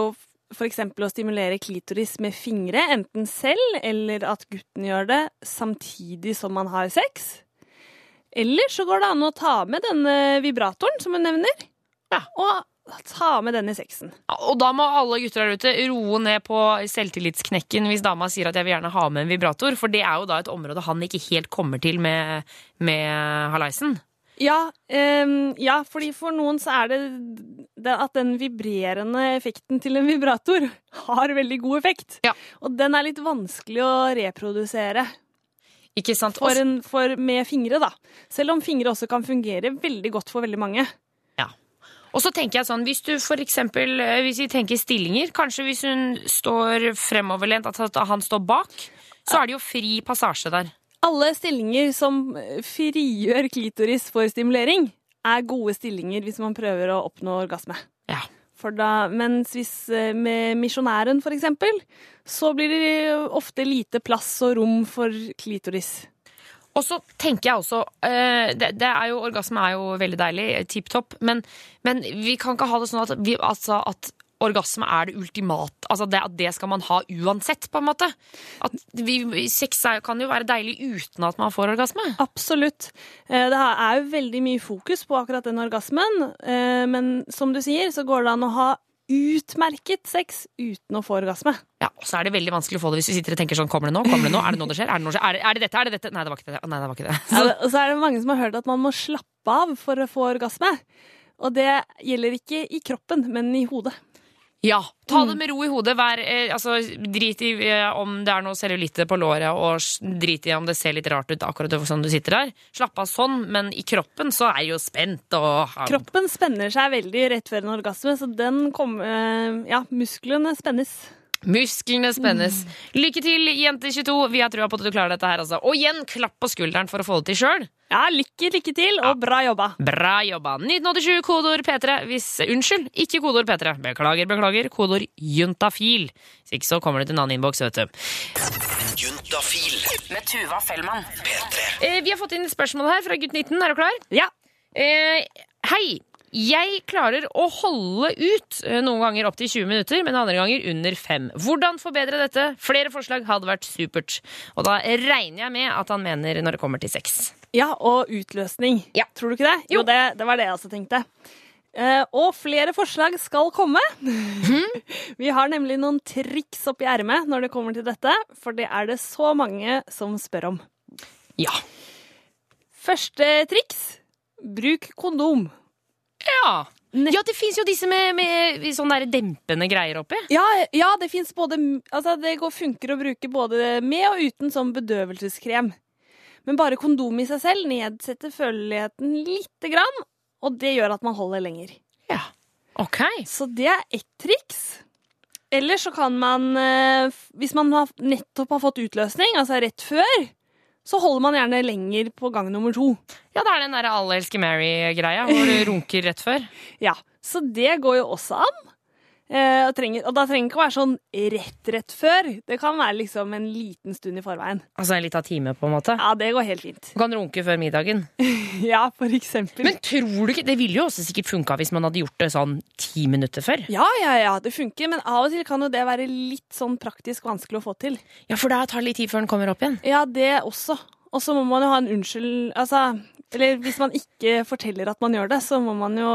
f.eks. å stimulere klitoris med fingre, enten selv eller at gutten gjør det samtidig som man har sex. Eller så går det an å ta med denne vibratoren som hun nevner, Ja. og ta med den i sexen. Og da må alle gutter der ute roe ned på selvtillitsknekken hvis dama sier at jeg vil gjerne ha med en vibrator, for det er jo da et område han ikke helt kommer til med, med halaisen. Ja, um, ja, fordi for noen så er det, det at den vibrerende effekten til en vibrator har veldig god effekt. Ja. Og den er litt vanskelig å reprodusere Ikke sant? for en, for, med fingre, da. Selv om fingre også kan fungere veldig godt for veldig mange. Og så tenker jeg sånn, hvis du for eksempel, eh, hvis vi tenker stillinger, kanskje hvis hun står fremoverlent, at han står bak, så er det jo fri passasje der. Alle stillinger som frigjør klitoris for stimulering, er gode stillinger hvis man prøver å oppnå orgasme. Ja. Da, mens hvis eh, med misjonæren, for eksempel, så blir det ofte lite plass og rom for klitoris. Og så tenker jeg også eh, det, det er jo, Orgasme er jo veldig deilig, tipp topp, men, men vi kan ikke ha det sånn at, vi, altså, at orgasme er det ultimate. Altså det, at det skal man ha uansett, på en måte. At vi, sex er, kan jo være deilig uten at man får orgasme. Absolutt. Eh, Det er jo veldig mye fokus på akkurat den orgasmen, eh, men som du sier, så går det an å ha utmerket sex uten å få orgasme. Ja, Og så er det veldig vanskelig å få det hvis du sitter og tenker sånn Kommer det nå? Kommer det nå? Er det nå det skjer? Er det, nå skjer? Er det, er det dette? Er det dette? Nei, det var ikke det. Nei, det var ikke det. Ja, det- Og så er det mange som har hørt at man må slappe av for å få orgasme. Og det gjelder ikke i kroppen, men i hodet. Ja, ta det med ro i hodet. Vær, eh, altså, drit i eh, om det er noe cellulitte på låret, og drit i om det ser litt rart ut akkurat sånn du sitter der. Slapp av sånn, men i kroppen så er jeg jo spent og Kroppen spenner seg veldig rett før en orgasme, så den kommer Ja, musklene spennes. Musklene spennes. Lykke til, jente 22. Vi har trua på at du klarer dette her, altså. Og igjen, klapp på skulderen for å få det til sjøl. Ja, lykke, lykke til, og bra jobba. Bra jobba. 1987, kodeord P3. Hvis Unnskyld, ikke kodeord P3. Beklager, beklager. Kodeord juntafil. Hvis ikke så kommer det til en annen innboks, vet du. Juntafil. Med Tuva Fellmann. P3. Eh, vi har fått inn et spørsmål her fra gutt 19. Er du klar? Ja. Eh, hei. Jeg klarer å holde ut eh, noen ganger opptil 20 minutter, men andre ganger under 5. Hvordan forbedre dette? Flere forslag hadde vært supert. Og da regner jeg med at han mener når det kommer til sex. Ja, og utløsning. Ja. Tror du ikke det? Jo, det, det var det jeg også tenkte. Eh, og flere forslag skal komme. [laughs] Vi har nemlig noen triks oppi ermet når det kommer til dette, for det er det så mange som spør om. Ja. Første triks bruk kondom. Ja, ja det fins jo disse med, med sånne dempende greier oppi. Ja, ja det fins både Altså, det går, funker å bruke både med og uten som bedøvelseskrem. Men bare kondom i seg selv nedsetter føleligheten lite grann, og det gjør at man holder lenger. Ja. Ok. Så det er ett triks. Eller så kan man, eh, hvis man nettopp har fått utløsning, altså rett før, så holder man gjerne lenger på gang nummer to. Ja, det er den derre Alle elsker Mary-greia, hvor du [laughs] runker rett før. Ja, Så det går jo også an. Eh, og, trenger, og da trenger det ikke å være sånn rett rett før. Det kan være liksom en liten stund i forveien. Altså en liten time, på en måte? Ja, det går helt fint. Du kan runke før middagen. [laughs] ja, for eksempel. Men tror du ikke Det ville jo også sikkert funka hvis man hadde gjort det sånn ti minutter før. Ja, ja, ja, det funker, men av og til kan jo det være litt sånn praktisk vanskelig å få til. Ja, for da tar det litt tid før den kommer opp igjen. Ja, det også. Og så må man jo ha en unnskyld Altså, eller hvis man ikke forteller at man gjør det, så må man jo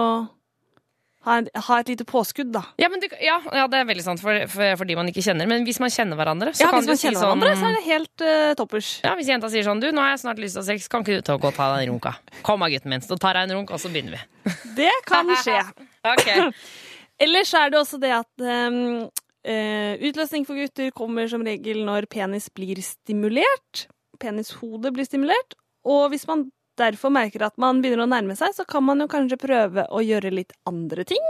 ha, en, ha et lite påskudd, da. Ja, men det, ja, ja, det er veldig sant for, for, for, de man ikke kjenner. Men hvis man kjenner hverandre, så ja, kan du si sånn hverandre, så er det helt uh, toppers. Ja, Hvis jenta sier sånn Du, nå har jeg snart lyst til å sex, kan ikke du ta gå og ta deg en runk, da? Kom da, gutten min. Så tar jeg en runk, og så begynner vi. [laughs] Det kan skje. [laughs] ok. [laughs] Ellers er det også det at um, uh, utløsning for gutter kommer som regel når penis blir stimulert. Penishodet blir stimulert. Og hvis man derfor merker at man begynner å nærme seg, så kan man jo kanskje prøve å gjøre litt andre ting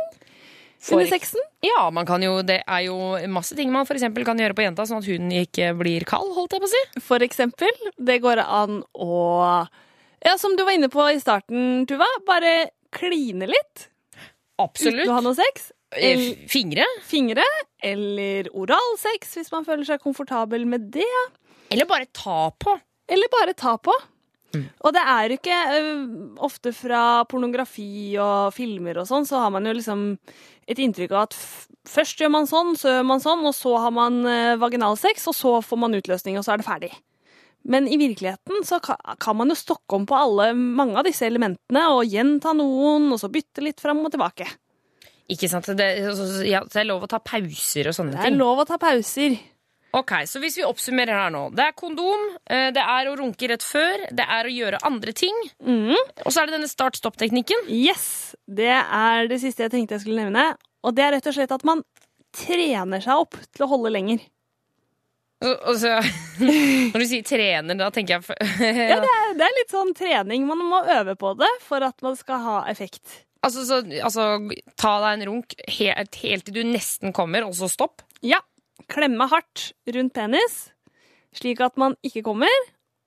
For- under sexen. Ja, man kan jo, det er jo masse ting man eksempel kan gjøre på jenta, sånn at hun ikke blir kald, holdt jeg på å si. For eksempel. Det går an å Ja, som du var inne på i starten, Tuva, bare kline litt Absolutt. uten å ha noe sex. Eh, Eller Fingre. fingre. Eller oralsex, hvis man føler seg komfortabel med det. Eller bare ta på. Eller bare ta på. Og det er jo ikke ø, ofte fra pornografi og filmer og sånn, så har man jo liksom et inntrykk av at først gjør man sånn, så gjør man sånn, og så har man ø, vaginalsex, og så får man utløsning, og så er det ferdig. Men i virkeligheten så kan man jo stokke om på alle, mange av disse elementene, og gjenta noen, og så bytte litt fram og tilbake. Ikke sant? Det, ja, det er lov å ta pauser og sånne ting. Det er ting. lov å ta pauser. Ok, Så hvis vi oppsummerer her nå. Det er kondom, eh, det er å runke rett før, det er å gjøre andre ting. Mm. Og så er det denne start-stopp-teknikken. Yes! Det er det siste jeg tenkte jeg skulle nevne. Og det er rett og slett at man trener seg opp til å holde lenger. Og [laughs] Når du sier trener, da tenker jeg Ja, det er, det er litt sånn trening. Man må øve på det for at man skal ha effekt. altså, så, altså, ta deg en runk helt, helt til du nesten kommer, og så stopp. Ja. Klemme hardt rundt penis, slik at man ikke kommer.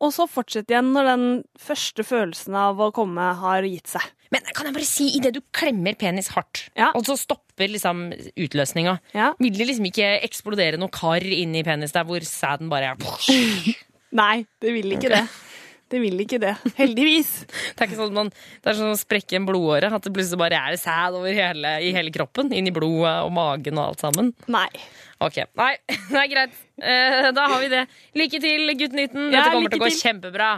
Og så fortsette igjen når den første følelsen av å komme har gitt seg. Men kan jeg bare si, idet du klemmer penis hardt, Ja. og så stopper liksom utløsninga, Ja. vil det liksom ikke eksplodere noe kar inni penis der hvor sæden bare er Nei, det vil ikke det. Det vil ikke det. Heldigvis. [laughs] Det er ikke sånn at man, det er sånn å sprekke en blodåre. At det plutselig bare er sæd over hele, i hele kroppen. Inn i blodet og magen og alt sammen. Nei. Ok, Nei, [laughs] det er greit. Eh, da har vi det. Lykke til, gutt 19. Ja, Dette kommer til å gå til. kjempebra.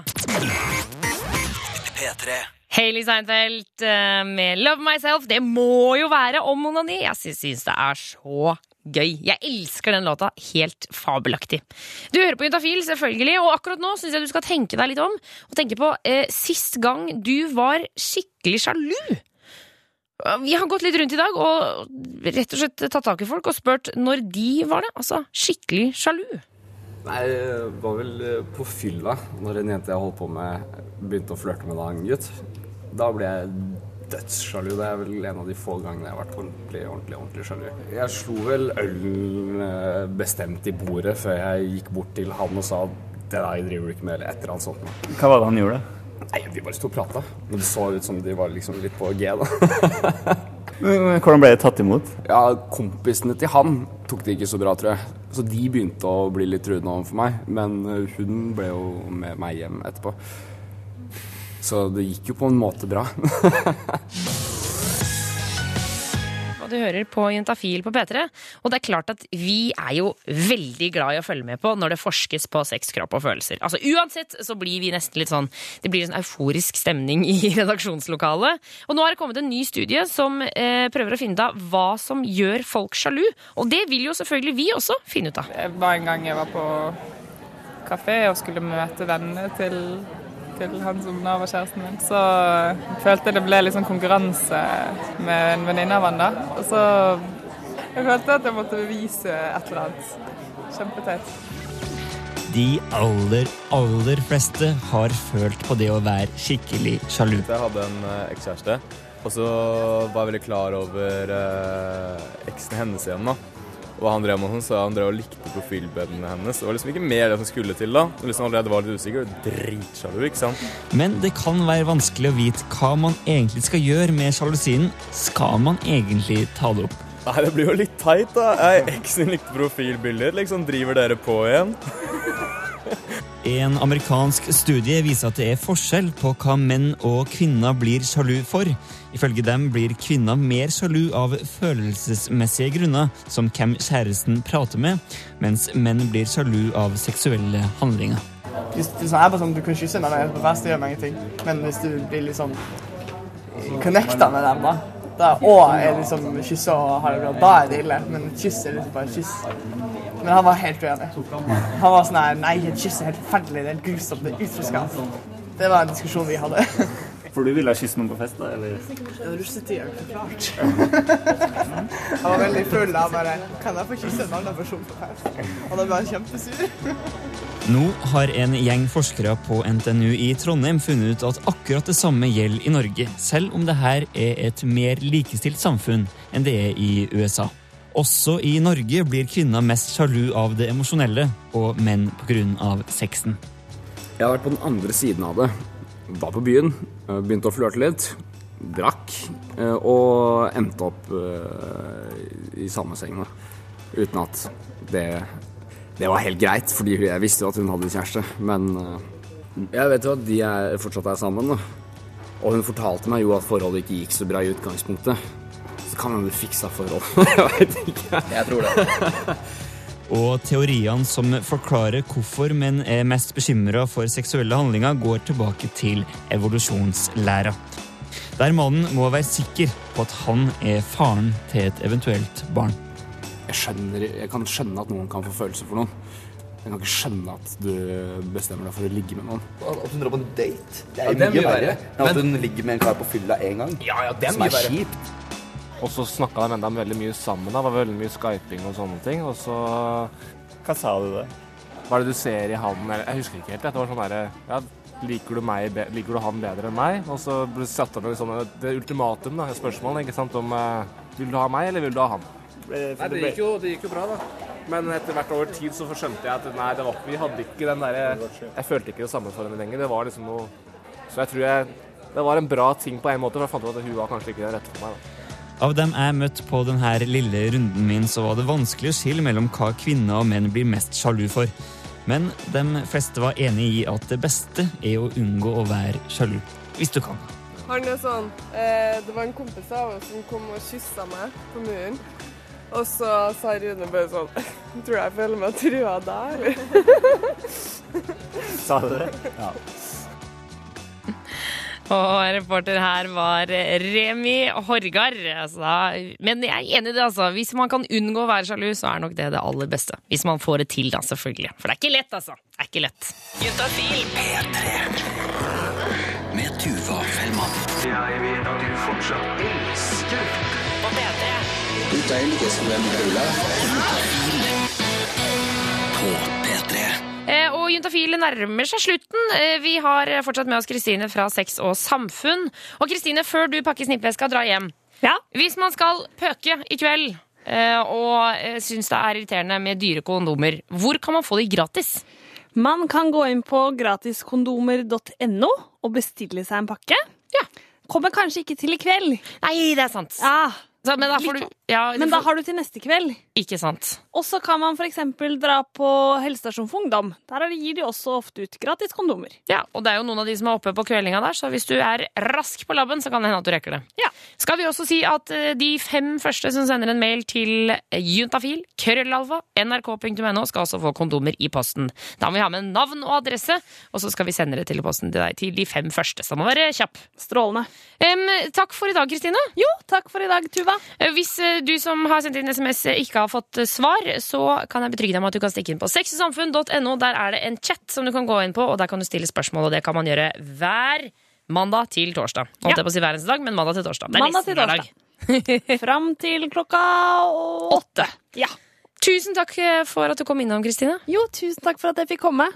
P3. Hailey Seinfeld eh, med 'Love Myself'. Det må jo være om onani. Jeg sy- syns det er så gøy. Jeg elsker den låta. Helt fabelaktig. Du hører på Juntafil, selvfølgelig, og akkurat nå syns jeg du skal tenke deg litt om. Og tenke på eh, sist gang du var skikkelig sjalu. Vi har gått litt rundt i dag og rett og slett tatt tak i folk og spurt når de var det. Altså skikkelig sjalu. Nei, det var vel eh, på fylla, når en jente jeg holdt på med, begynte å flørte med en annen gutt. Da ble jeg dødssjalu. Det er vel en av de få gangene jeg har vært ordentlig, ordentlig, ordentlig sjalu. Jeg slo vel ølen eh, bestemt i bordet før jeg gikk bort til han og sa det der driver du ikke med, eller et eller annet sånt. Hva var det han gjorde? Nei, vi bare sto og prata. Men det så ut som de var liksom litt på G, da. [laughs] Hvordan ble det tatt imot? Ja, kompisene til han tok det ikke så bra, tror jeg. Så de begynte å bli litt truende overfor meg. Men eh, hun ble jo med meg hjem etterpå. Så det gikk jo på en måte bra. [laughs] Og du hører på Juntafil på P3. Og det er klart at vi er jo veldig glad i å følge med på når det forskes på sex, kropp og følelser. Altså Uansett så blir vi nesten litt sånn Det blir en euforisk stemning i [laughs] redaksjonslokalet. Og nå har det kommet en ny studie som eh, prøver å finne ut av hva som gjør folk sjalu. Og det vil jo selvfølgelig vi også finne ut av. Det var en gang jeg var på kafé og skulle møte vennene til, til han som da var kjæresten min. Så følte jeg det ble sånn konkurranse med en venninne av han da. Og så jeg følte at jeg måtte bevise et eller annet. Kjempeteit. De aller, aller fleste har følt på det å være skikkelig sjalu. Jeg hadde en eh, ekskjæreste, og så var jeg veldig klar over eh, eksen hennes igjen. da. Og han drev med sånn, så han drev og likte profilbildene hennes. Det var liksom ikke mer det som skulle til da. Og liksom allerede var litt usikker dritsjalu, ikke sant. Men det kan være vanskelig å vite hva man egentlig skal gjøre med sjalusien. Skal man egentlig ta det opp? Nei, det blir jo litt teit, da. Eksen likte profilbilder. Liksom, driver dere på igjen? [laughs] En amerikansk studie viser at det er forskjell på hva menn og kvinner blir sjalu for. Ifølge dem blir kvinner mer sjalu av følelsesmessige grunner, som hvem kjæresten prater med, mens menn blir sjalu av seksuelle handlinger. Hvis bare sånn, Du kan kysse meg ingenting. Men hvis du blir litt sånn connecta med dem, da, da og er liksom kysse og har det bra, da er det ille. Men et kyss er liksom bare et kyss. Men han var helt uenig. Han var sånn her Nei, et kyss er helt forferdelig, det er helt grusomt, det er utroskap. Det var en diskusjon vi hadde. [laughs] For du ville kysse noen på fest, da? eller? Russetida, klart. [laughs] Han var veldig full Han bare Kan jeg få kysse en annen person på fest? Og da ble han kjempesur. Nå har en gjeng forskere på NTNU i Trondheim funnet ut at akkurat det samme gjelder i Norge, selv om det her er et mer likestilt samfunn enn det er i USA. Også i Norge blir kvinner mest sjalu av det emosjonelle, og menn pga. sexen. Jeg har vært på den andre siden av det. Var på byen, eh, begynte å flørte litt, drakk eh, og endte opp eh, i samme seng. Uten at det, det var helt greit, fordi jeg visste jo at hun hadde kjæreste. Men jeg vet jo at de er, fortsatt er sammen. da. Og hun fortalte meg jo at forholdet ikke gikk så bra i utgangspunktet. Så kan hende du fiksa forholdet. [laughs] jeg veit ikke. Jeg tror det. [laughs] Og teoriene som forklarer hvorfor menn er mest bekymra for seksuelle handlinger, går tilbake til evolusjonslæra. Der mannen må være sikker på at han er faren til et eventuelt barn. Jeg, skjønner, jeg kan skjønne at noen kan få følelser for noen. Jeg kan ikke skjønne at du bestemmer deg for å ligge med noen. At hun drar på en date, det Ja, er det er mye mye verre enn at hun ligger med en kar på fylla én gang. Ja, ja, det er som mye er verre. kjipt. Og så snakka de enda veldig mye sammen. Det var veldig mye skyping og sånne ting. Og så Hva sa du da? Hva er det du ser i han? Jeg husker ikke helt. Det var sånn derre ja, liker, du liker du han bedre enn meg? Og så ble det satt opp en sånn, det ultimatum, da, et spørsmål ikke sant, om eh, vil du ha meg, eller vil du ha han? Nei, det gikk, jo, det gikk jo bra, da. Men etter hvert over tid så skjønte jeg at nei, det var, vi hadde ikke den derre Jeg følte ikke det samme for henne lenger. Det var liksom noe Så jeg tror jeg Det var en bra ting på en måte, for jeg fant ut at hun var kanskje ikke den rette for meg. da. Av dem jeg møtte på denne lille runden min, så var det vanskelig å skille mellom hva kvinner og menn blir mest sjalu for. Men de fleste var enig i at det beste er å unngå å være sjalu. Hvis du kan. Han er sånn eh, Det var en kompis av oss som kom og kyssa meg på muren. Og så sa Rune bare sånn [laughs] Tror jeg føler meg trua der. Sa du det? Ja. [laughs] Og reporter her var Remi Horgard. Altså, men jeg er enig i det, altså. Hvis man kan unngå å være sjalu, så er nok det det aller beste. Hvis man får det til, da, selvfølgelig. For det er ikke lett, altså. Det er ikke lett. Juntafil P3 med Tuva Fellmann. Jeg vet at du fortsatt elsker på P3. Du deilige som en brødre. På P3. Eh, og Juntafil nærmer seg slutten. Eh, vi har fortsatt med oss Kristine fra Sex og Samfunn. Og Kristine, før du pakker snippveska, dra hjem. ja? Hvis man skal pøke i kveld eh, og syns det er irriterende med dyre kondomer, hvor kan man få de gratis? Man kan gå inn på gratiskondomer.no og bestille seg en pakke. Ja. Kommer kanskje ikke til i kveld. Nei, det er sant. Ja. Så, men da får du ja, Men da har du til neste kveld. Ikke sant. Og så kan man f.eks. dra på helsestasjon for ungdom. Der er gir de også ofte ut gratis kondomer. Ja, og det er jo noen av de som er oppe på kveldinga der, så hvis du er rask på labben, så kan det hende at du rekker det. Ja. Skal vi også si at eh, de fem første som sender en mail til juntafil, krøllalfa, nrk.no, skal også få kondomer i posten. Da må vi ha med navn og adresse, og så skal vi sende det til posten til deg til de fem første. Så må være kjapp. Strålende. Um, takk for i dag, Kristine. Jo, takk for i dag, Tuva. Eh, Hvis eh, du som har sendt inn SMS eh, ikke har fått eh, svar, så kan jeg betrygge deg med at du kan stikke inn på sexysamfunn.no. Der er det en chat som du kan gå inn på, og der kan du stille spørsmål, og det kan man gjøre hver mandag til torsdag. Holdt jeg på å si hver eneste dag, men mandag til torsdag. Det er Mandag til nesten hver dag. Fram til klokka [laughs] åtte. Ja. Tusen takk eh, for at du kom innom, Kristine. Jo, tusen takk for at jeg fikk komme.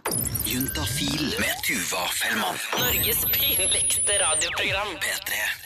Juntafil med Tuva Fellmann. Norges pinligste radioprogram. P3.